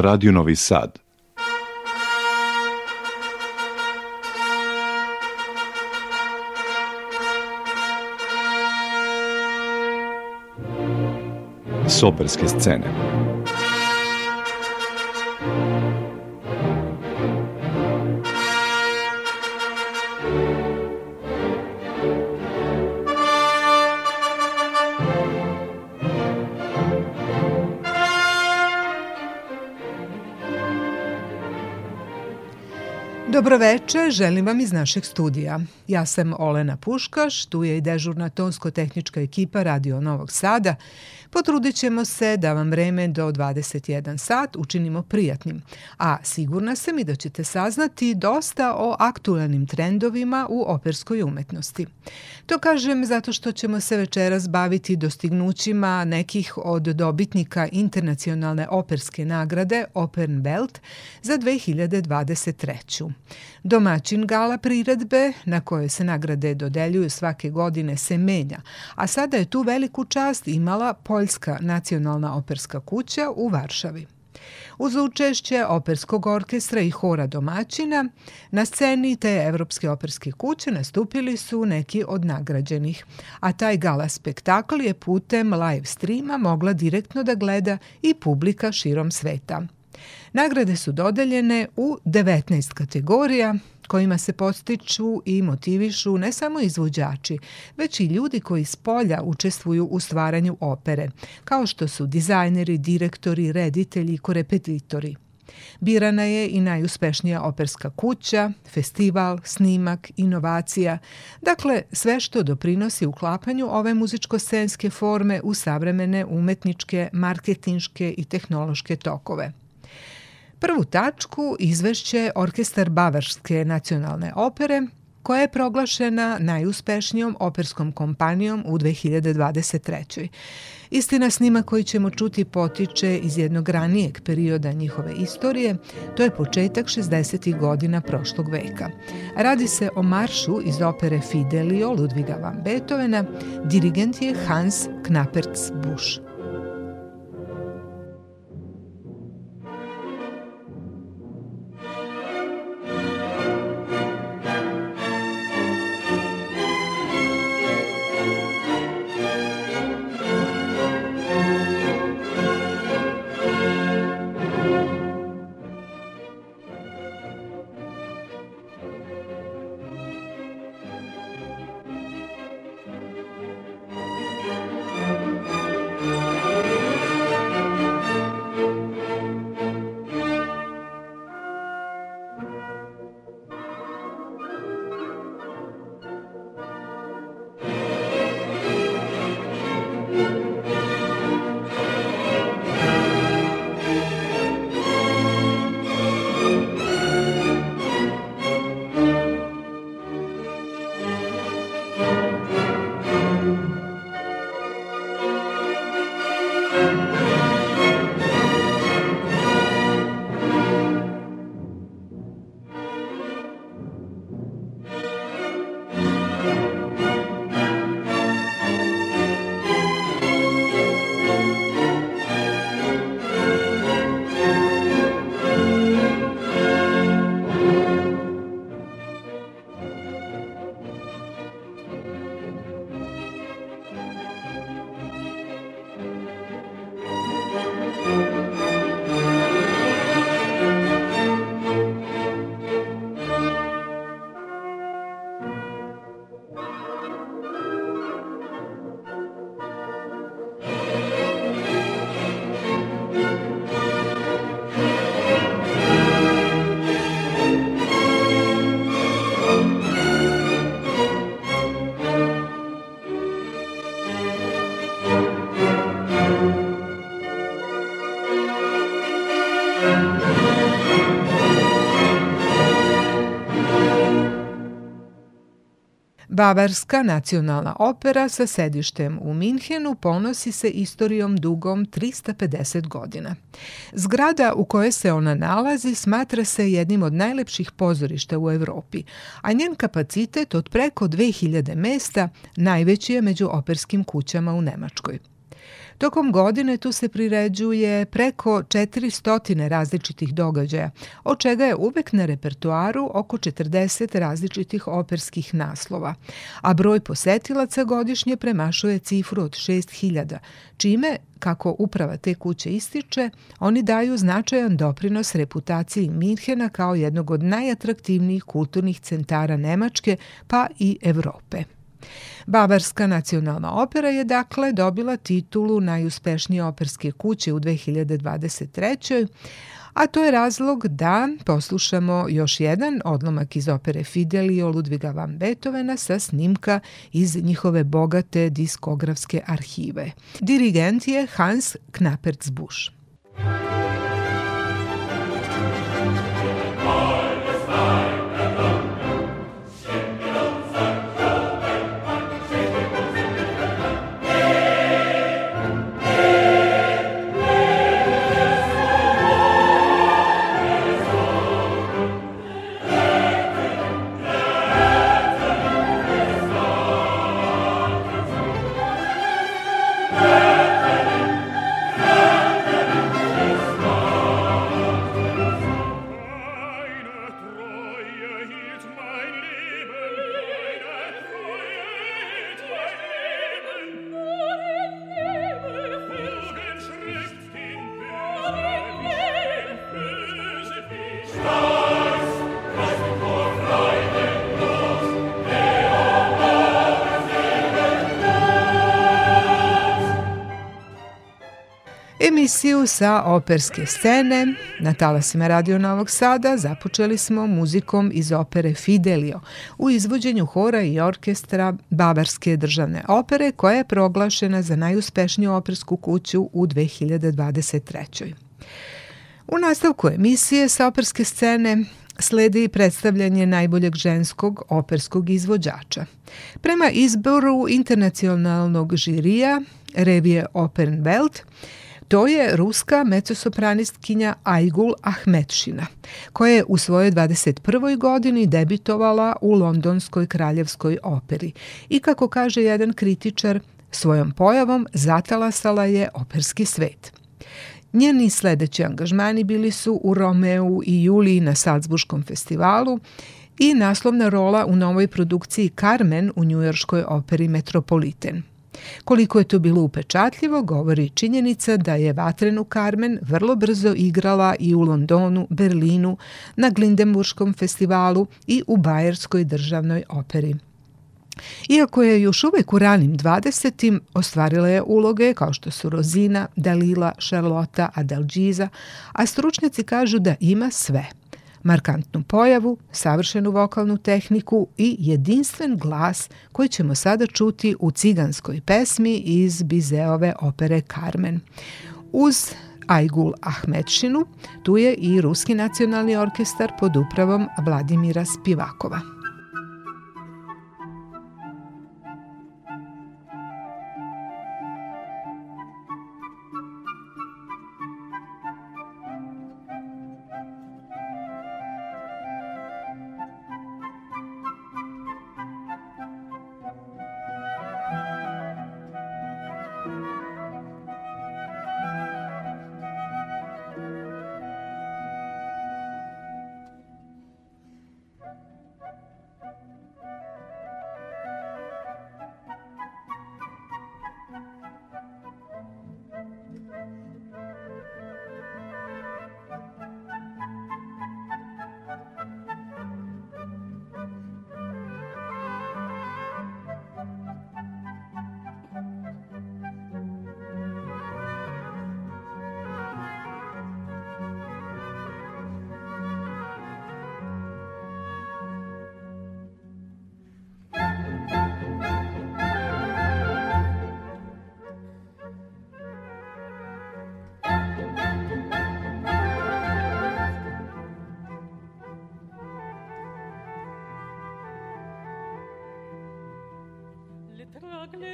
Radio Novi Sad. Soperske scene. Dobroveče, želim vam iz našeg studija. Ja sam Olena Puškaš, tu je i dežurna tonsko-tehnička ekipa Radio Novog Sada Potrudit ćemo se da vam vreme do 21 sat učinimo prijatnim, a sigurna sam i da ćete saznati dosta o aktualnim trendovima u operskoj umetnosti. To kažem zato što ćemo se večeras baviti dostignućima nekih od dobitnika internacionalne operske nagrade Opern Belt za 2023. Domaćin gala priredbe, na koje se nagrade dodeljuju svake godine, se menja, a sada je tu veliku čast imala Poljska nacionalna operska kuća u Varšavi. Uz učešće operskog orkestra i hora domaćina, na sceni te Evropske operske kuće nastupili su neki od nagrađenih, a taj gala spektakl je putem live streama mogla direktno da gleda i publika širom sveta. Nagrade su dodeljene u 19 kategorija, kojima se postiču i motivišu ne samo izvođači, već i ljudi koji s polja učestvuju u stvaranju opere, kao što su dizajneri, direktori, reditelji i korepetitori. Birana je i najuspešnija operska kuća, festival, snimak, inovacija, dakle sve što doprinosi uklapanju ove muzičko-scenske forme u savremene umetničke, marketinške i tehnološke tokove. Prvu tačku izvešće Orkestar Bavarske nacionalne opere, koja je proglašena najuspešnijom operskom kompanijom u 2023. Istina snima koji ćemo čuti potiče iz jednog ranijeg perioda njihove istorije, to je početak 60. godina prošlog veka. Radi se o maršu iz opere Fidelio Ludviga van Beethovena, dirigent je Hans Knapertz Busch. Bavarska nacionalna opera sa sedištem u Minhenu ponosi se istorijom dugom 350 godina. Zgrada u kojoj se ona nalazi smatra se jednim od najlepših pozorišta u Evropi, a njen kapacitet od preko 2000 mesta najveći je među operskim kućama u Nemačkoj. Tokom godine tu se priređuje preko 400 različitih događaja, od čega je uvek na repertuaru oko 40 različitih operskih naslova, a broj posetilaca godišnje premašuje cifru od 6000, čime, kako uprava te kuće ističe, oni daju značajan doprinos reputaciji Minhena kao jednog od najatraktivnijih kulturnih centara Nemačke pa i Evrope. Bavarska nacionalna opera je dakle dobila titulu najuspešnije operske kuće u 2023 a to je razlog da poslušamo još jedan odlomak iz opere Fidelio Ludviga van Beethovena sa snimka iz njihove bogate diskografske arhive. Dirigent je Hans Knappertsbusch. Sa operske scene na talasima Radio Novog Sada započeli smo muzikom iz opere Fidelio u izvođenju hora i orkestra Bavarske državne opere koja je proglašena za najuspešniju opersku kuću u 2023. U nastavku emisije sa operske scene sledi predstavljanje najboljeg ženskog operskog izvođača. Prema izboru internacionalnog žirija revije Opernwelt, To je ruska mecosopranistkinja Ajgul Ahmetšina, koja je u svojoj 21. godini debitovala u Londonskoj kraljevskoj operi i kako kaže jedan kritičar, svojom pojavom zatalasala je operski svet. Njeni sledeći angažmani bili su u Romeu i Juliji na Salzburškom festivalu i naslovna rola u novoj produkciji Carmen u njujorškoj operi Metropoliten. Koliko je to bilo upečatljivo, govori činjenica da je Vatrenu Carmen vrlo brzo igrala i u Londonu, Berlinu, na Glindenburškom festivalu i u Bajerskoj državnoj operi. Iako je još uvek u ranim 20. ostvarila je uloge kao što su Rozina, Dalila, Charlotta, Adalđiza, a stručnjaci kažu da ima sve – markantnu pojavu, savršenu vokalnu tehniku i jedinstven glas koji ćemo sada čuti u ciganskoj pesmi iz Bizeove opere Carmen. Uz Ajgul Ahmetšinu, tu je i Ruski nacionalni orkestar pod upravom Vladimira Spivakova.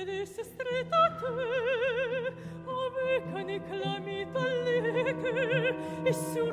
vedessi stretta a te, ove cani clamita leche, e su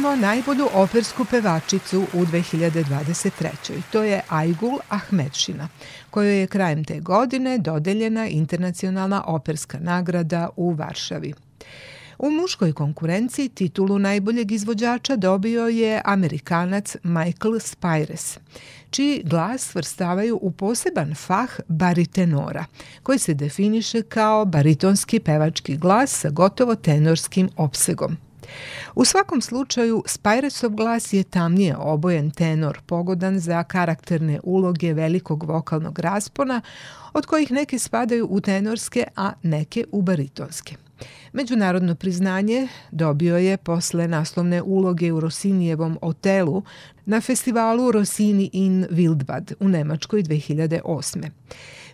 smo najbolju opersku pevačicu u 2023. To je Ajgul Ahmedšina, kojoj je krajem te godine dodeljena internacionalna operska nagrada u Varšavi. U muškoj konkurenciji titulu najboljeg izvođača dobio je Amerikanac Michael Spires, čiji glas svrstavaju u poseban fah baritenora, koji se definiše kao baritonski pevački glas sa gotovo tenorskim opsegom. U svakom slučaju, Spajresov glas je tamnije obojen tenor, pogodan za karakterne uloge velikog vokalnog raspona, od kojih neke spadaju u tenorske, a neke u baritonske. Međunarodno priznanje dobio je posle naslovne uloge u Rosinijevom Otelu na festivalu Rossini in Wildbad u Nemačkoj 2008.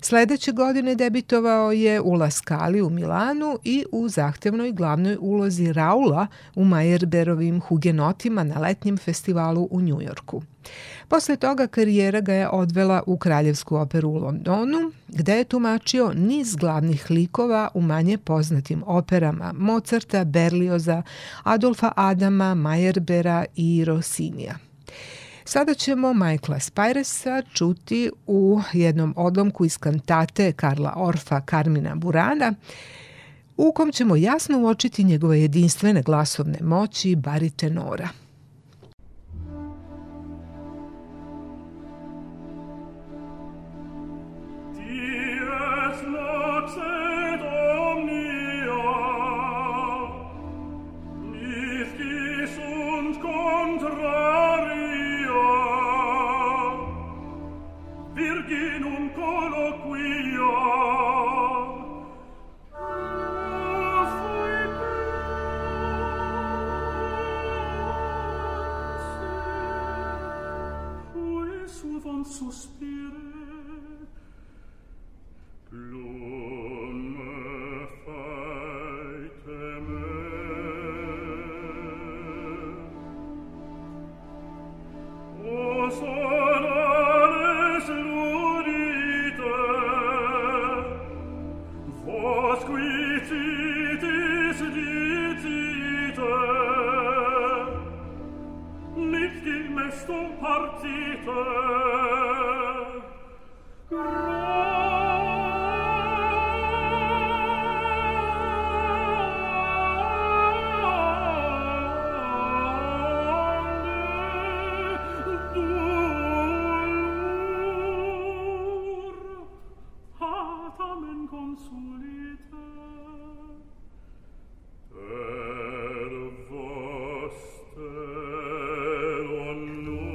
Sledeće godine debitovao je u La Scali u Milanu i u zahtevnoj glavnoj ulozi Raula u Majerberovim hugenotima na letnjem festivalu u Njujorku. Posle toga karijera ga je odvela u Kraljevsku operu u Londonu, gde je tumačio niz glavnih likova u manje poznatim operama Mozarta, Berlioza, Adolfa Adama, Majerbera i Rossinija. Sada ćemo Michaela Spiresa čuti u jednom odlomku iz kantate Karla Orfa Karmina Burana, u kom ćemo jasno uočiti njegove jedinstvene glasovne moći baritenora.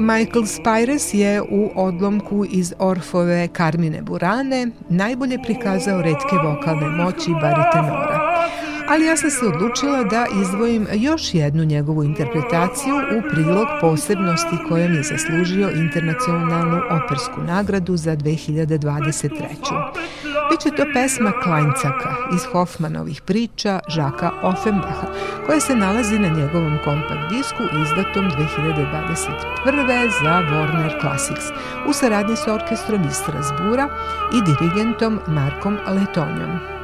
Michael Spires je u odlomku iz Orfove Carmine Burane najbolje prikazao redke vokalne moći baritenora. Ali ja sam se odlučila da izdvojim još jednu njegovu interpretaciju u prilog posebnosti kojom je zaslužio internacionalnu opersku nagradu za 2023. Biće to pesma Klajncaka iz Hoffmanovih priča Žaka Offenbacha, koja se nalazi na njegovom kompakt disku izdatom 2021. za Warner Classics u saradnji sa orkestrom iz Strasbura i dirigentom Markom Letonjom.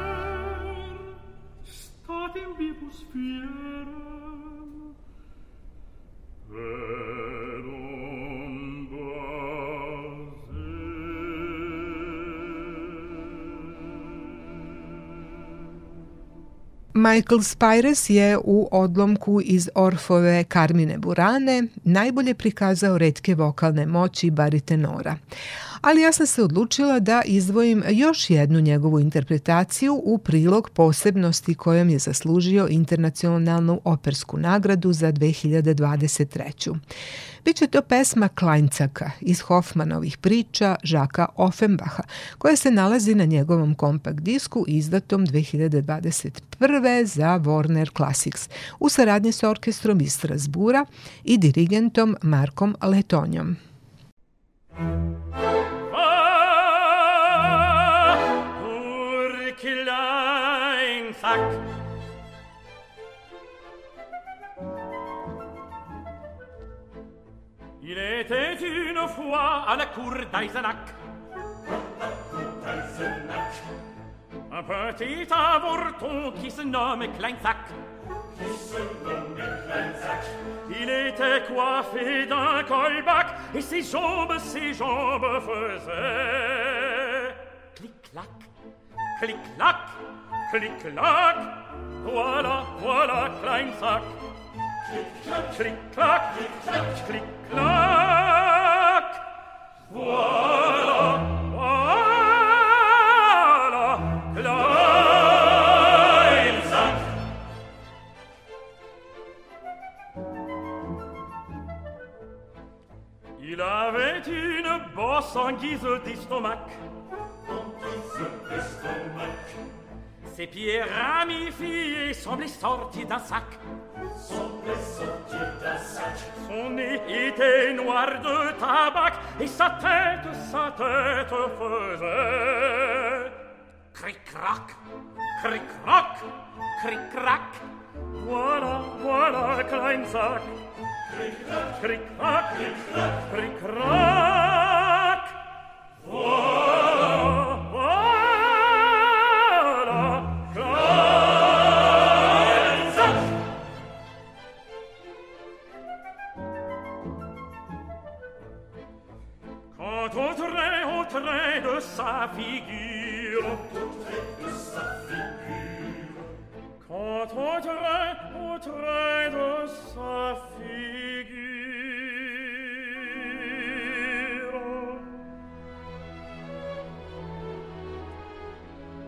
Michael Spires je u odlomku iz Orfove Carmine Burane najbolje prikazao redke vokalne moći baritenora. Ali ja sam se odlučila da izdvojim još jednu njegovu interpretaciju u prilog posebnosti kojom je zaslužio internacionalnu opersku nagradu za 2023. Biće to pesma Klajncaka iz Hoffmanovih priča Žaka Offenbacha, koja se nalazi na njegovom kompakt disku izdatom 2021. za Warner Classics u saradnji sa orkestrom iz Strasbura i dirigentom Markom Letonjom. Il était une fois à la cour d'Eisenach. Un petit avorton qui se nomme Kleinsack. Il était coiffé d'un colbac et ses jambes, ses jambes faisaient clic-clac, clic-clac, Klick-Klack, voilà, voilà, klein Sack. Klick-Klack, Klick-Klack, voilà, voilà, klein Sack. Il avait une bosse en guise d'estomac. En guise d'estomac. Ses pieds ramifiés semblaient sortis d'un sac. Semblaient sortir d'un sac. Son nez était noir de tabac et sa tête, sa tête faisait. Cric-crac, cric-crac, cric-crac. Voilà, voilà, klein sac. Cric-crac, cric-crac, cric-crac. Voilà. autre, autre de sa figure. Autre de sa figure. Quand autre, autre de sa figure.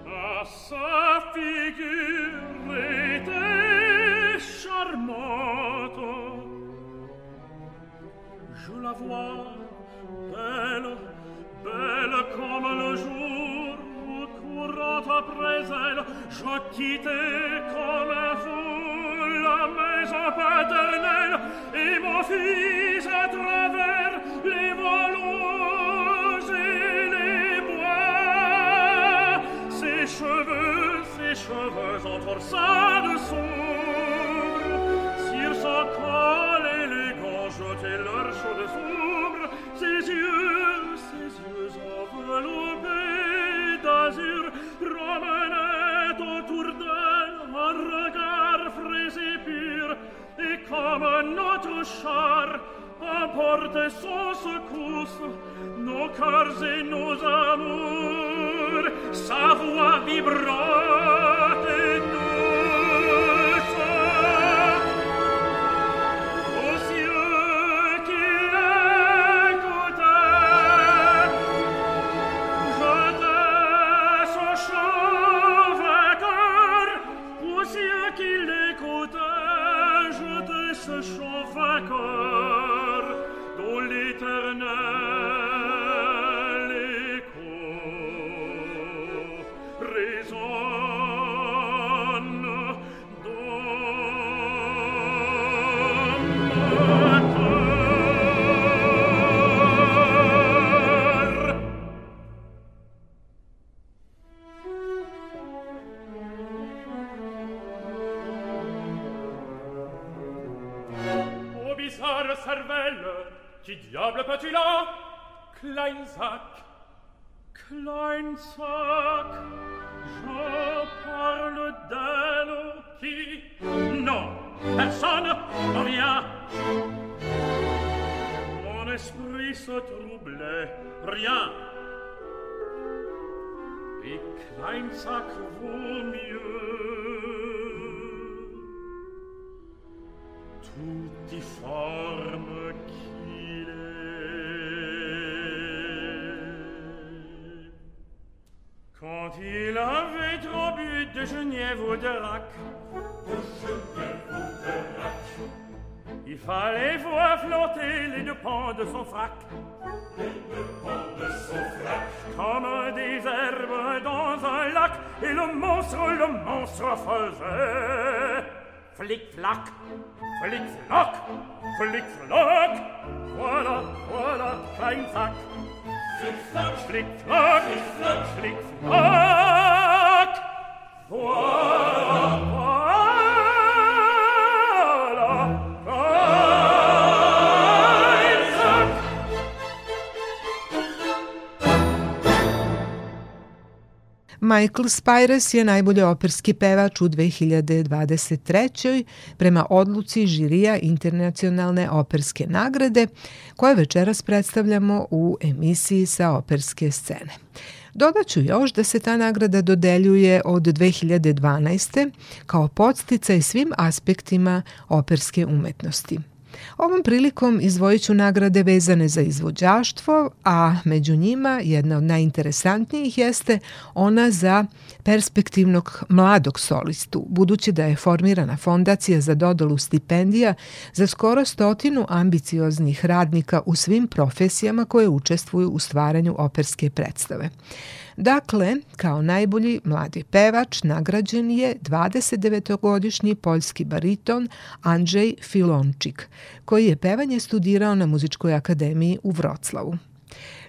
À sa figure était charmante. Je la vois préselle, je quitte comme vous la maison paternelle et mon fils à travers les volons et les bois. Ses cheveux, ses cheveux en forçat de sombre, sur son col élégant jetaient leur chaud de fou. char apporte son secousse nos cœurs et nos amours sa voix vibrante Michael Spires je najbolji operski pevač u 2023. prema odluci žirija Internacionalne operske nagrade, koje večeras predstavljamo u emisiji sa operske scene. Dodaću još da se ta nagrada dodeljuje od 2012. kao podsticaj svim aspektima operske umetnosti. Ovom prilikom izvojit ću nagrade vezane za izvođaštvo, a među njima jedna od najinteresantnijih jeste ona za perspektivnog mladog solistu, budući da je formirana fondacija za dodolu stipendija za skoro stotinu ambicioznih radnika u svim profesijama koje učestvuju u stvaranju operske predstave. Dakle, kao najbolji mladi pevač nagrađen je 29-godišnji poljski bariton Andrzej Filončik, koji je pevanje studirao na Muzičkoj akademiji u Vroclavu.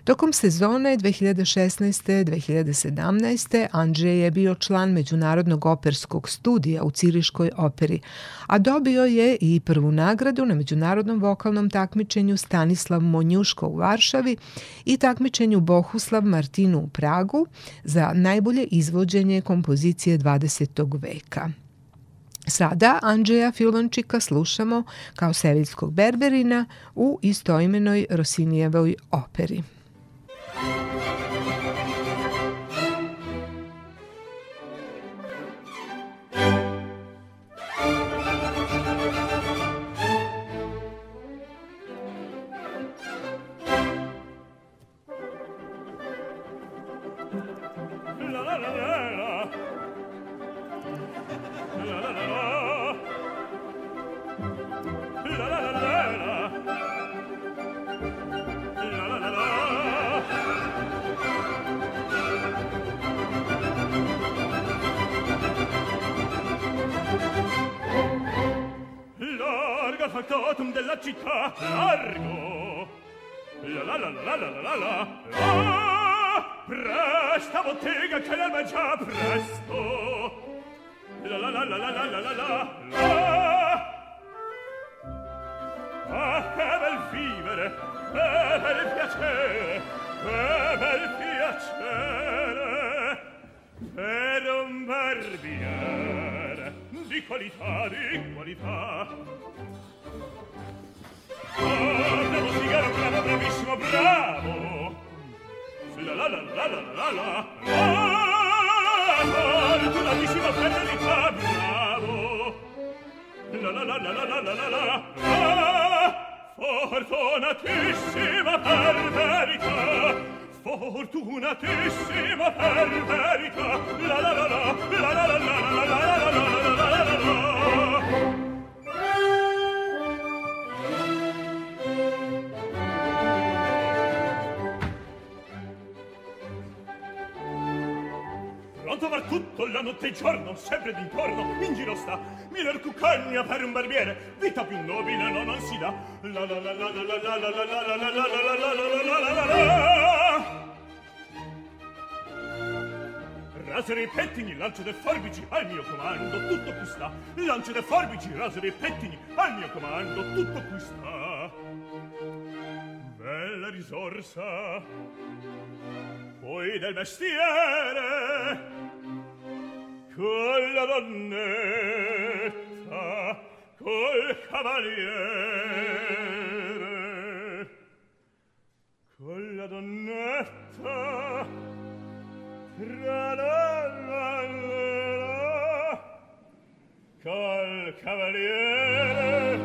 Tokom sezone 2016-2017. Andrzej je bio član Međunarodnog operskog studija u Ciriškoj operi, a dobio je i prvu nagradu na Međunarodnom vokalnom takmičenju Stanislav Monjuško u Varšavi i takmičenju Bohuslav Martinu u Pragu za najbolje izvođenje kompozicije 20. veka. Sada Andžeja Filončika slušamo kao seviljskog berberina u istoimenoj Rosinijevoj operi. Thank you. datum della città largo. La la la la la la la. Ah, presta bottega che l'alba già presto. barbiere vita più nobile non ansida la la la la la la la la la la la la la la la la Rasere i pettini, lancere forbici, al mio comando, tutto qui sta. Lancere forbici, rasere i pettini, al mio comando, tutto qui sta. Bella risorsa, poi del mestiere, con la donna col cavaliere con la donnetta tra la la la col cavaliere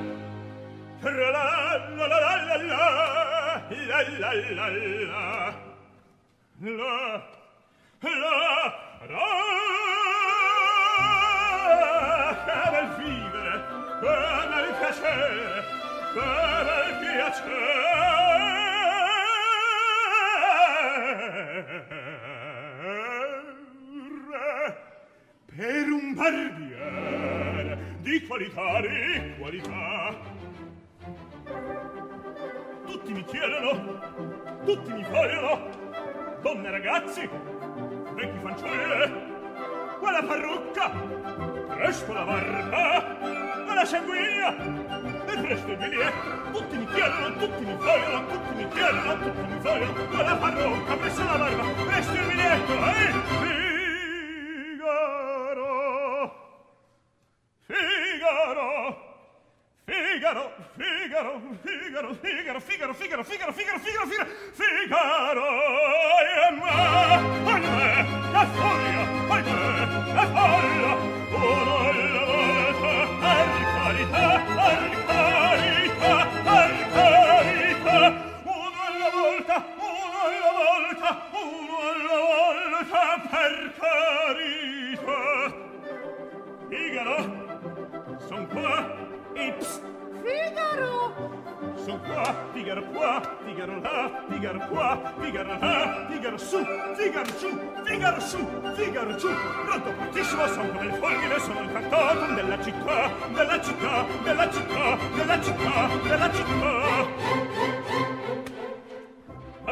tra la la la la la la la la la la la la la che nel piacere che nel piacere per un barbiere di qualità di qualità. Tutti mi chiedono tutti mi vogliono. Donne ragazzi vecchi fanciulle quella parrucca presto la barba me la sanguigna? E presto il biglietto tutti mi chiedono tutti mi vogliono tutti mi chiedono tutti mi vogliono. Alla parrucca presso la barba. Presto il biglietto eh? Figaro. Figaro. Figaro, Figaro, Figaro, Figaro, Figaro, Figaro, Figaro, Figaro, Figaro, Figaro, Figaro, e me, e me, la furia, e me, Son qua e psst. Figaro! Son qua, Figaro qua, Figaro là, Figaro qua, Figaro là, Figaro su, Figaro giù, Figaro su, Figaro giù. Pronto, prontissimo, son come il fulmine, sono il fantotum della città, della città, della città, della città, della città.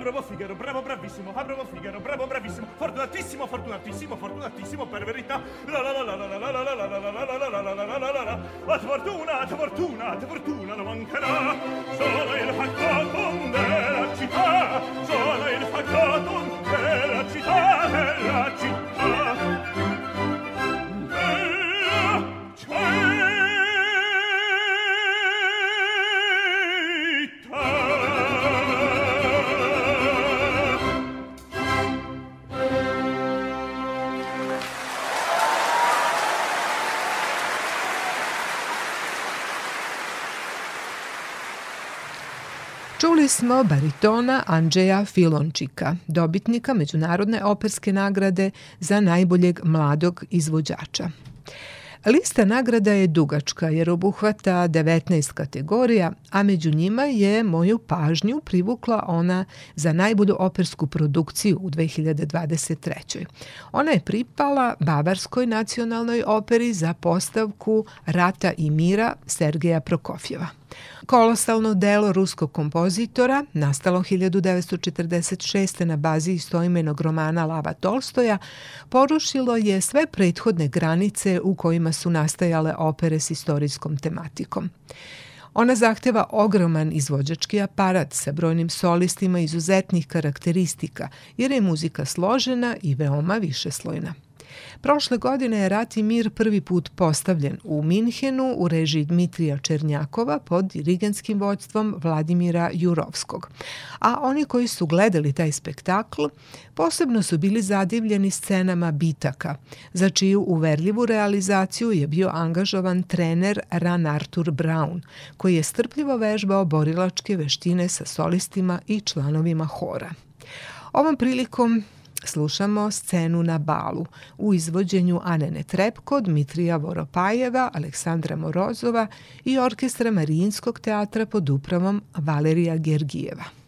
Bravo Figaro, bravo bravissimo, bravo Figaro, bravo bravissimo, fortunatissimo, fortunatissimo, fortunatissimo per verità. La la la la la la la la la la la la la la la la la la la la fortuna, la fortuna, la fortuna non mancherà. Sono il facato della città, sono il facato smo baritona Andžeja Filončika, dobitnika Međunarodne operske nagrade za najboljeg mladog izvođača. Lista nagrada je dugačka jer obuhvata 19 kategorija, a među njima je moju pažnju privukla ona za najbolju opersku produkciju u 2023. Ona je pripala Bavarskoj nacionalnoj operi za postavku Rata i mira Sergeja Prokofjeva. Kolosalno delo ruskog kompozitora, nastalo 1946. na bazi istoimenog romana Lava Tolstoja, porušilo je sve prethodne granice u kojima su nastajale opere s istorijskom tematikom. Ona zahteva ogroman izvođački aparat sa brojnim solistima izuzetnih karakteristika, jer je muzika složena i veoma višeslojna. Prošle godine je Rat i mir prvi put postavljen u Minhenu u režiji Dmitrija Černjakova pod dirigentskim vođstvom Vladimira Jurovskog. A oni koji su gledali taj spektakl posebno su bili zadivljeni scenama bitaka, za čiju uverljivu realizaciju je bio angažovan trener Ran Artur Brown, koji je strpljivo vežbao borilačke veštine sa solistima i članovima hora. Ovom prilikom Slušamo scenu na balu u izvođenju Anene Trepko, Dmitrija Voropajeva, Aleksandra Morozova i orkestra Marijinskog teatra pod upravom Valerija Gergijeva.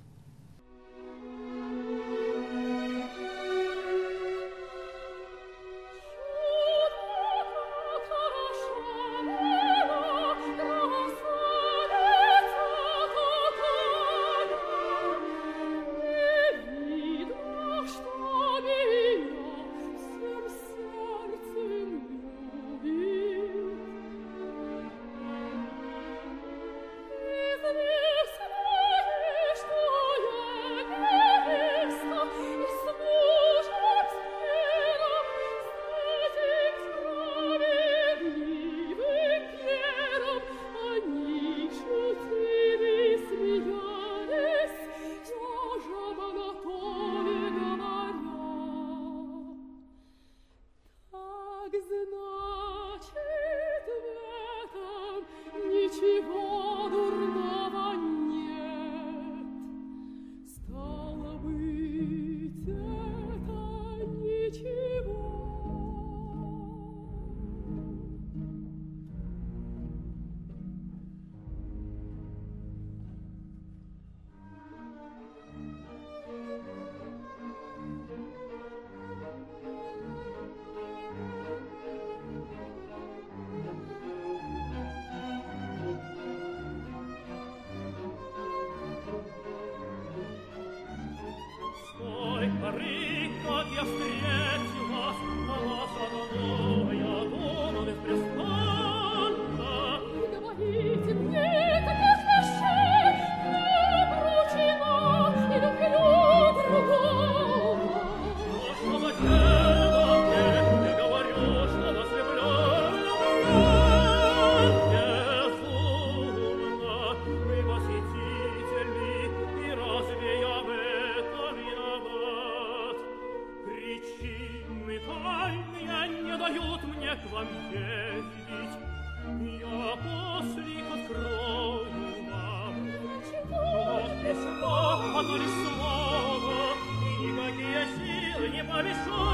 nessuno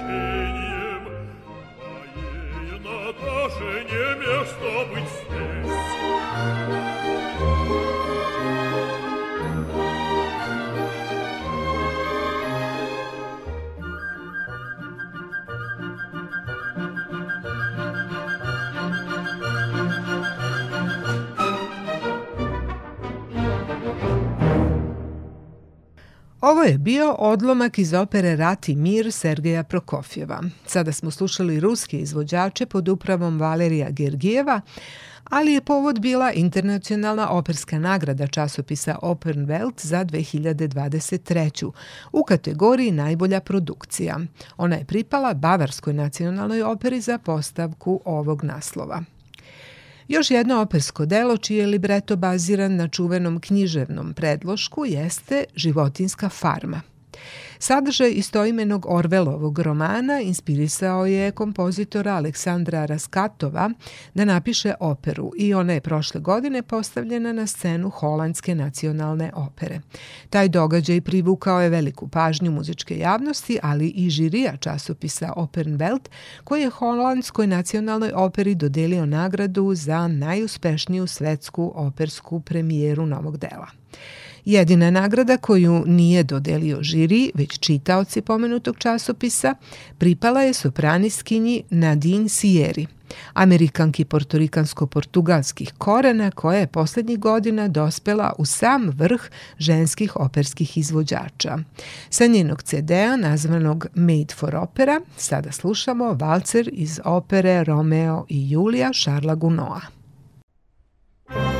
значением, а ей, Наташе, не место быть с ней. Ovo je bio odlomak iz opere Rat i mir Sergeja Prokofjeva. Sada smo slušali ruske izvođače pod upravom Valerija Gergijeva, ali je povod bila internacionalna operska nagrada časopisa Opern Welt za 2023. u kategoriji najbolja produkcija. Ona je pripala Bavarskoj nacionalnoj operi za postavku ovog naslova. Još jedno opersko delo čije je libreto baziran na čuvenom književnom predlošku jeste Životinska farma. Sadržaj istoimenog Orvelovog romana inspirisao je kompozitora Aleksandra Raskatova da napiše operu i ona je prošle godine postavljena na scenu Holandske nacionalne opere. Taj događaj privukao je veliku pažnju muzičke javnosti, ali i žirija časopisa Opernwelt, koji je Holandskoj nacionalnoj operi dodelio nagradu za najuspešniju svetsku opersku premijeru novog dela. Jedina nagrada koju nije dodelio žiri, već čitaoci pomenutog časopisa, pripala je sopraniskinji Nadine Sieri, amerikanki portorikansko-portugalskih korena koja je poslednjih godina dospela u sam vrh ženskih operskih izvođača. Sa njenog CD-a nazvanog Made for Opera sada slušamo valcer iz opere Romeo i Julija Šarla Gunoa. Thank you.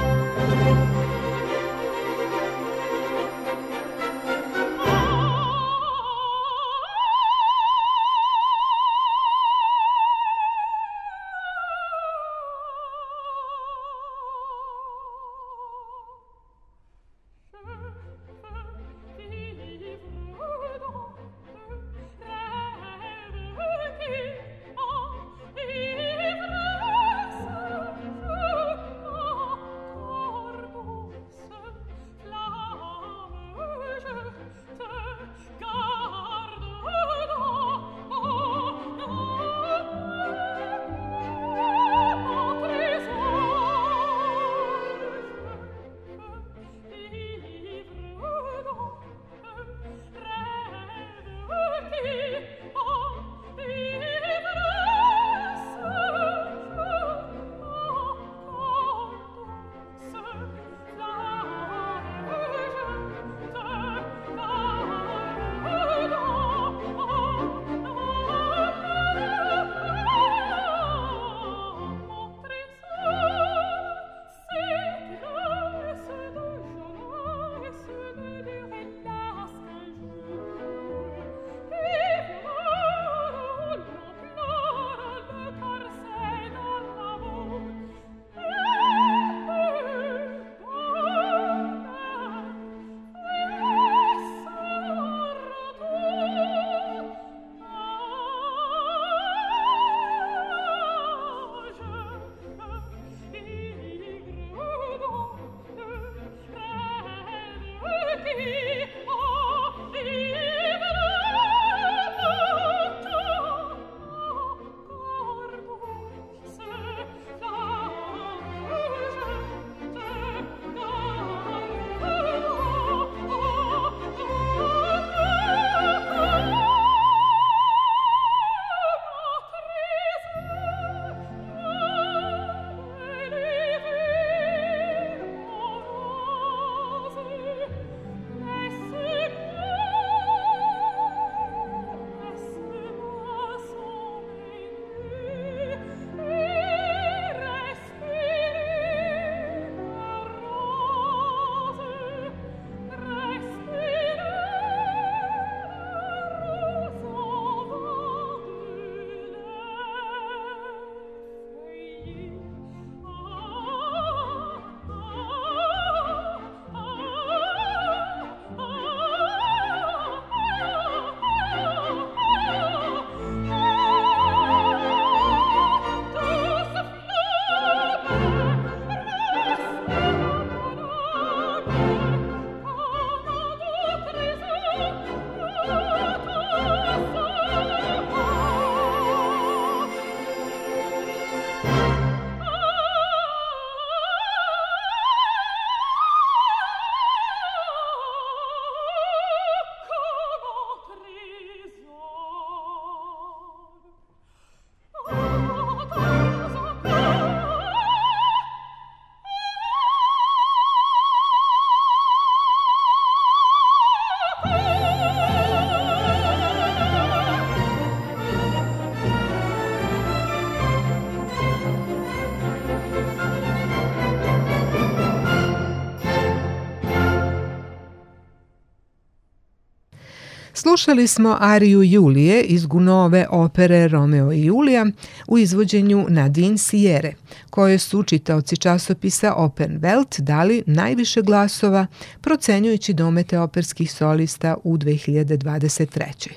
Slušali smo ariju Julije iz Gunove opere Romeo i Julija u izvođenju Nadine Sijere, koje su čitaoci časopisa Open Welt dali najviše glasova, procenjujući domete operskih solista u 2023.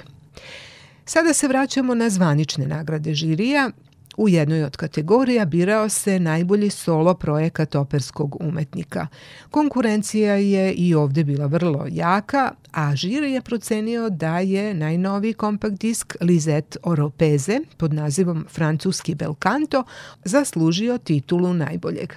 Sada se vraćamo na zvanične nagrade žirija U jednoj od kategorija birao se najbolji solo projekat operskog umetnika. Konkurencija je i ovde bila vrlo jaka, a žiri je procenio da je najnoviji kompakt disk Lizette Oropeze pod nazivom Francuski Belcanto zaslužio titulu najboljeg.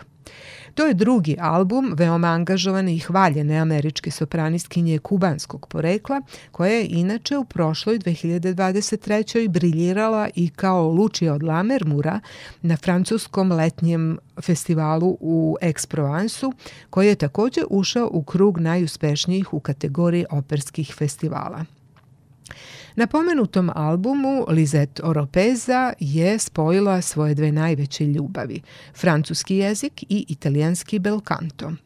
To je drugi album veoma angažovane i hvaljene američke sopranistkinje kubanskog porekla, koja je inače u prošloj 2023. briljirala i kao Lucia od Lamermura na francuskom letnjem festivalu u Aix-Provence-u, koji je takođe ušao u krug najuspešnijih u kategoriji operskih festivala. Na pomenutom albumu Lizette Oropeza je spojila svoje dve najveće ljubavi, francuski jezik i italijanski bel canto –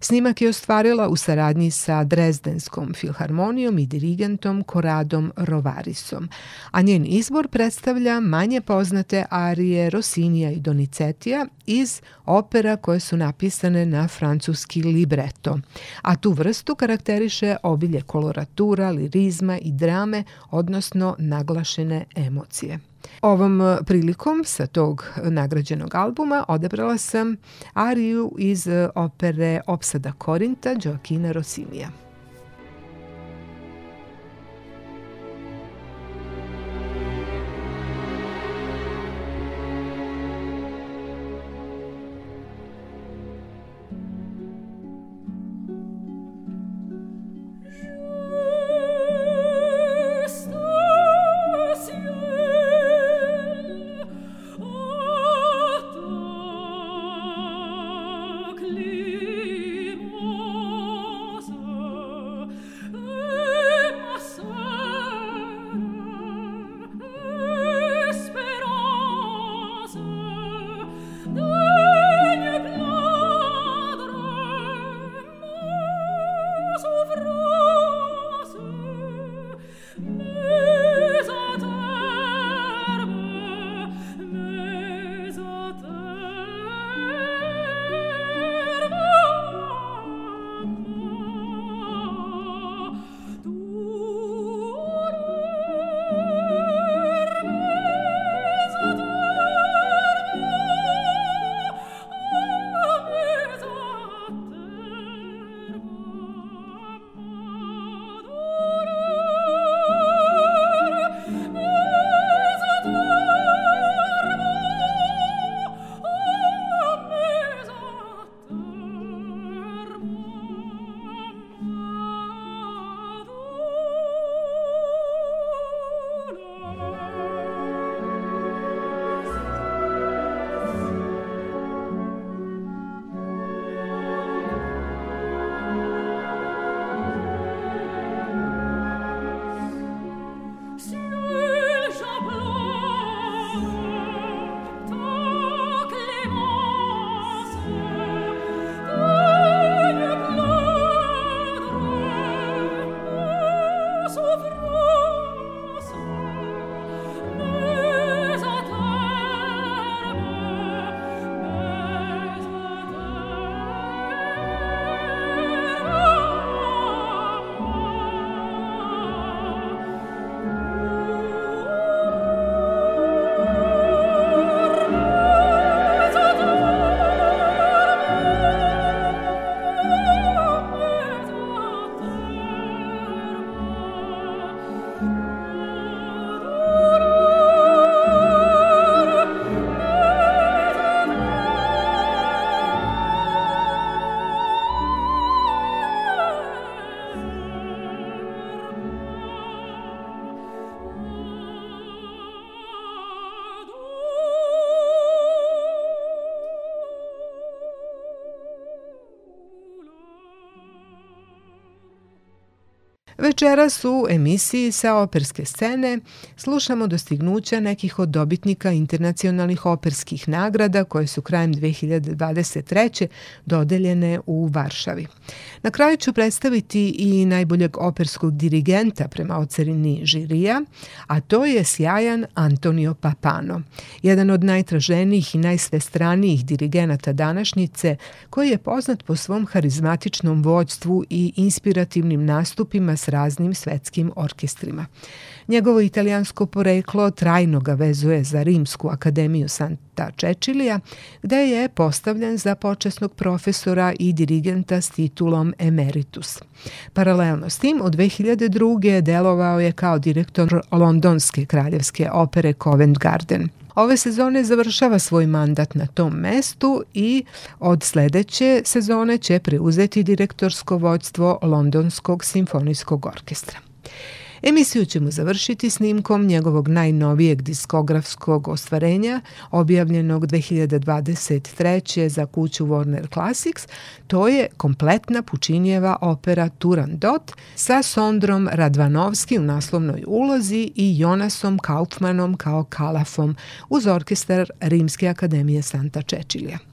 Snimak je ostvarila u saradnji sa Drezdenskom filharmonijom i dirigentom Koradom Rovarisom, a njen izbor predstavlja manje poznate arije Rosinija i Donizetija iz opera koje su napisane na francuski libreto, a tu vrstu karakteriše obilje koloratura, lirizma i drame, odnosno naglašene emocije. Ovom e, prilikom sa tog nagrađenog albuma odebrala sam ariju iz e, opere Opsada Korinta Joakina Rosinija. Večeras u emisiji sa operske scene slušamo dostignuća nekih od dobitnika internacionalnih operskih nagrada koje su krajem 2023. dodeljene u Varšavi. Na kraju ću predstaviti i najboljeg operskog dirigenta prema ocerini žirija, a to je sjajan Antonio Papano, jedan od najtraženijih i najsvestranijih dirigenata današnjice, koji je poznat po svom harizmatičnom vođstvu i inspirativnim nastupima s raznim svetskim orkestrima. Njegovo italijansko poreklo trajno ga vezuje za Rimsku akademiju Santa Čečilija, gde je postavljen za počasnog profesora i dirigenta s titulom Emeritus. Paralelno s tim, od 2002. delovao je kao direktor londonske kraljevske opere Covent Garden. Ove sezone završava svoj mandat na tom mestu i od sledeće sezone će preuzeti direktorsko vođstvo Londonskog simfonijskog orkestra. Emisiju ćemo završiti snimkom njegovog najnovijeg diskografskog ostvarenja, objavljenog 2023. za kuću Warner Classics, to je kompletna Pučinjeva opera Turandot sa Sondrom Radvanovski u naslovnoj ulozi i Jonasom Kaufmanom kao kalafom uz orkestar Rimske akademije Santa Čečilija.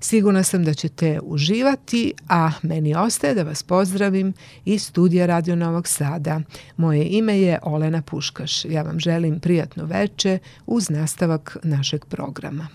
Sigurna sam da ćete uživati, a meni ostaje da vas pozdravim iz studija Radio Novog Sada. Moje ime je Olena Puškaš. Ja vam želim prijatno veče uz nastavak našeg programa.